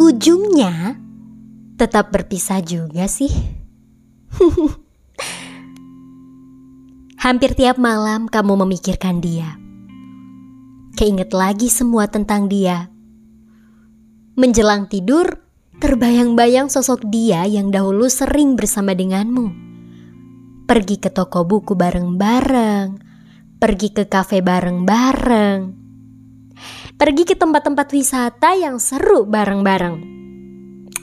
ujungnya tetap berpisah juga sih. Hampir tiap malam kamu memikirkan dia. Keinget lagi semua tentang dia. Menjelang tidur, terbayang-bayang sosok dia yang dahulu sering bersama denganmu. Pergi ke toko buku bareng-bareng, pergi ke kafe bareng-bareng, pergi ke tempat-tempat wisata yang seru bareng-bareng.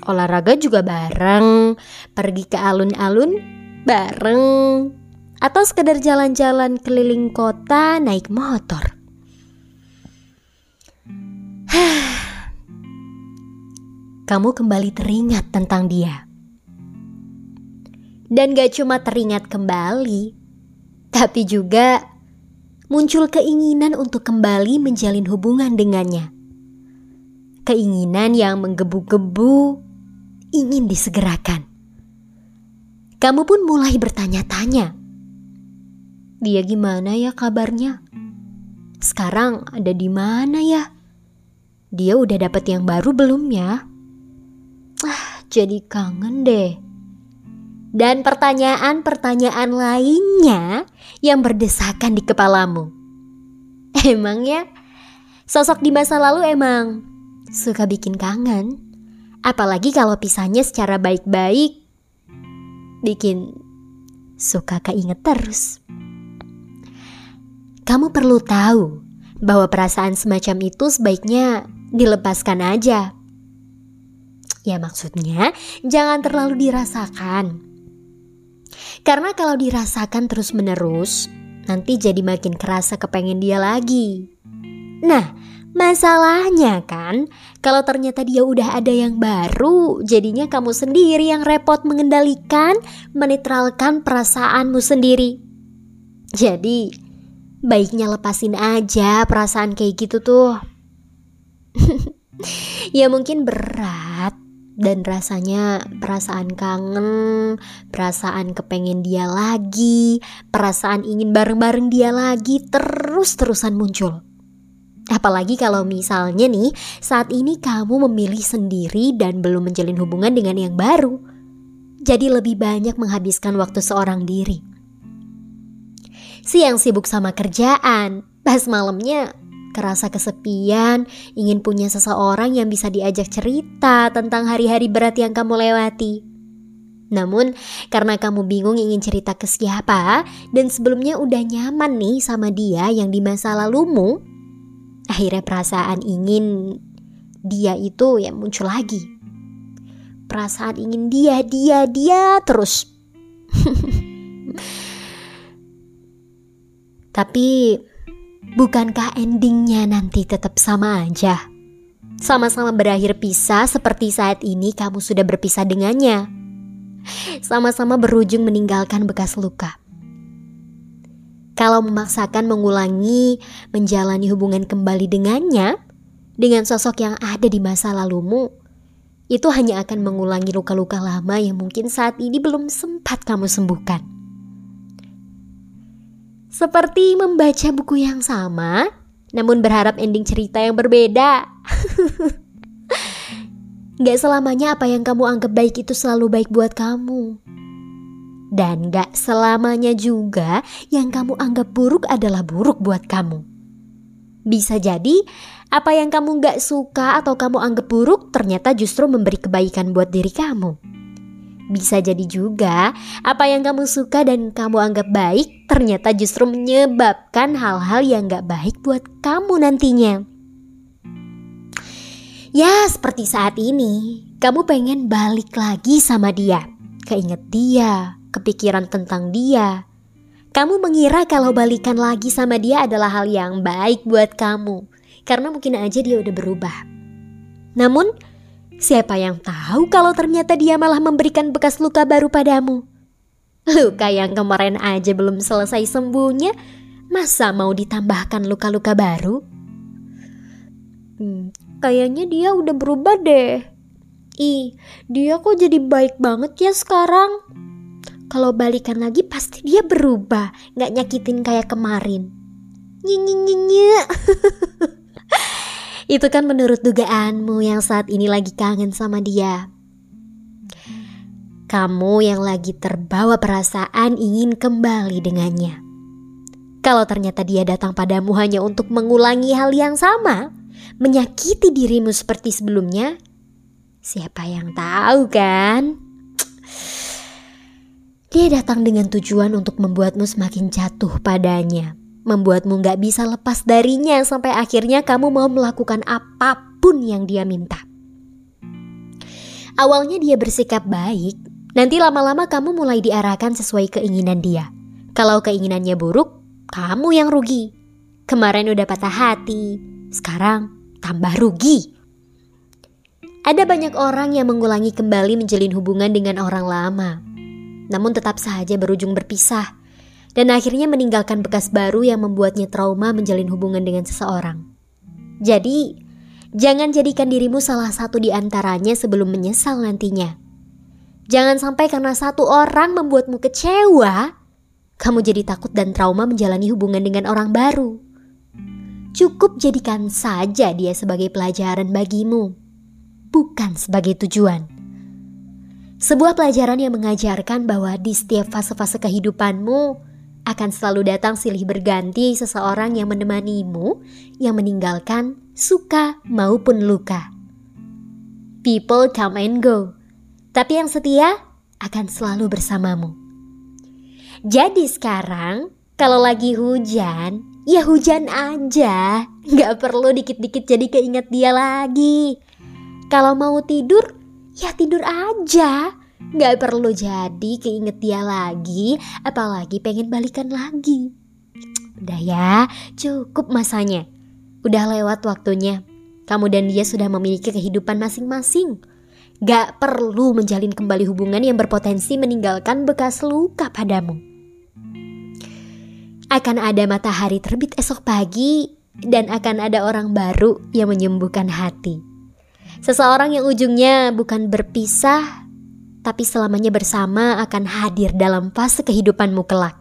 Olahraga juga bareng, pergi ke alun-alun bareng, atau sekedar jalan-jalan keliling kota naik motor. Kamu kembali teringat tentang dia. Dan gak cuma teringat kembali, tapi juga muncul keinginan untuk kembali menjalin hubungan dengannya. Keinginan yang menggebu-gebu ingin disegerakan. Kamu pun mulai bertanya-tanya. Dia gimana ya kabarnya? Sekarang ada di mana ya? Dia udah dapet yang baru belum ya? Ah, jadi kangen deh. Dan pertanyaan-pertanyaan lainnya yang berdesakan di kepalamu. Emang ya, sosok di masa lalu emang suka bikin kangen. Apalagi kalau pisahnya secara baik-baik, bikin suka keinget terus. Kamu perlu tahu bahwa perasaan semacam itu sebaiknya dilepaskan aja. Ya maksudnya jangan terlalu dirasakan. Karena kalau dirasakan terus-menerus, nanti jadi makin kerasa kepengen dia lagi. Nah, masalahnya kan, kalau ternyata dia udah ada yang baru, jadinya kamu sendiri yang repot mengendalikan, menetralkan perasaanmu sendiri. Jadi, baiknya lepasin aja perasaan kayak gitu tuh. ya mungkin berat, dan rasanya perasaan kangen, perasaan kepengen dia lagi, perasaan ingin bareng-bareng dia lagi terus-terusan muncul. Apalagi kalau misalnya nih saat ini kamu memilih sendiri dan belum menjalin hubungan dengan yang baru. Jadi lebih banyak menghabiskan waktu seorang diri. Siang sibuk sama kerjaan, pas malamnya kerasa kesepian, ingin punya seseorang yang bisa diajak cerita tentang hari-hari berat yang kamu lewati. Namun, karena kamu bingung ingin cerita ke siapa dan sebelumnya udah nyaman nih sama dia yang di masa lalumu, akhirnya perasaan ingin dia itu ya muncul lagi. Perasaan ingin dia, dia, dia terus. Tapi Bukankah endingnya nanti tetap sama aja? Sama-sama berakhir pisah seperti saat ini kamu sudah berpisah dengannya. Sama-sama berujung meninggalkan bekas luka. Kalau memaksakan mengulangi menjalani hubungan kembali dengannya, dengan sosok yang ada di masa lalumu, itu hanya akan mengulangi luka-luka lama yang mungkin saat ini belum sempat kamu sembuhkan. Seperti membaca buku yang sama, namun berharap ending cerita yang berbeda. gak selamanya apa yang kamu anggap baik itu selalu baik buat kamu. Dan gak selamanya juga yang kamu anggap buruk adalah buruk buat kamu. Bisa jadi apa yang kamu gak suka atau kamu anggap buruk ternyata justru memberi kebaikan buat diri kamu. Bisa jadi juga apa yang kamu suka dan kamu anggap baik ternyata justru menyebabkan hal-hal yang gak baik buat kamu nantinya. Ya seperti saat ini, kamu pengen balik lagi sama dia. Keinget dia, kepikiran tentang dia. Kamu mengira kalau balikan lagi sama dia adalah hal yang baik buat kamu. Karena mungkin aja dia udah berubah. Namun, Siapa yang tahu kalau ternyata dia malah memberikan bekas luka baru padamu? Luka yang kemarin aja belum selesai sembuhnya, masa mau ditambahkan luka-luka baru? Hmm, kayaknya dia udah berubah deh. Ih, dia kok jadi baik banget ya sekarang? Kalau balikan lagi pasti dia berubah, gak nyakitin kayak kemarin. Nyi Itu kan menurut dugaanmu yang saat ini lagi kangen sama dia. Kamu yang lagi terbawa perasaan ingin kembali dengannya. Kalau ternyata dia datang padamu hanya untuk mengulangi hal yang sama, menyakiti dirimu seperti sebelumnya, siapa yang tahu kan? Dia datang dengan tujuan untuk membuatmu semakin jatuh padanya, membuatmu gak bisa lepas darinya sampai akhirnya kamu mau melakukan apa pun yang dia minta. Awalnya dia bersikap baik, nanti lama-lama kamu mulai diarahkan sesuai keinginan dia. Kalau keinginannya buruk, kamu yang rugi. Kemarin udah patah hati, sekarang tambah rugi. Ada banyak orang yang mengulangi kembali menjalin hubungan dengan orang lama, namun tetap saja berujung berpisah, dan akhirnya meninggalkan bekas baru yang membuatnya trauma menjalin hubungan dengan seseorang. Jadi, jangan jadikan dirimu salah satu di antaranya sebelum menyesal nantinya. Jangan sampai karena satu orang membuatmu kecewa, kamu jadi takut dan trauma menjalani hubungan dengan orang baru. Cukup jadikan saja dia sebagai pelajaran bagimu, bukan sebagai tujuan. Sebuah pelajaran yang mengajarkan bahwa di setiap fase-fase kehidupanmu akan selalu datang silih berganti seseorang yang menemanimu yang meninggalkan suka maupun luka. People come and go, tapi yang setia akan selalu bersamamu. Jadi sekarang kalau lagi hujan, ya hujan aja. Gak perlu dikit-dikit jadi keinget dia lagi. Kalau mau tidur, ya tidur aja. Gak perlu jadi keinget dia lagi, apalagi pengen balikan lagi. Udah ya, cukup masanya. Udah lewat waktunya. Kamu dan dia sudah memiliki kehidupan masing-masing. Gak perlu menjalin kembali hubungan yang berpotensi meninggalkan bekas luka padamu. Akan ada matahari terbit esok pagi dan akan ada orang baru yang menyembuhkan hati. Seseorang yang ujungnya bukan berpisah, tapi selamanya bersama akan hadir dalam fase kehidupanmu kelak.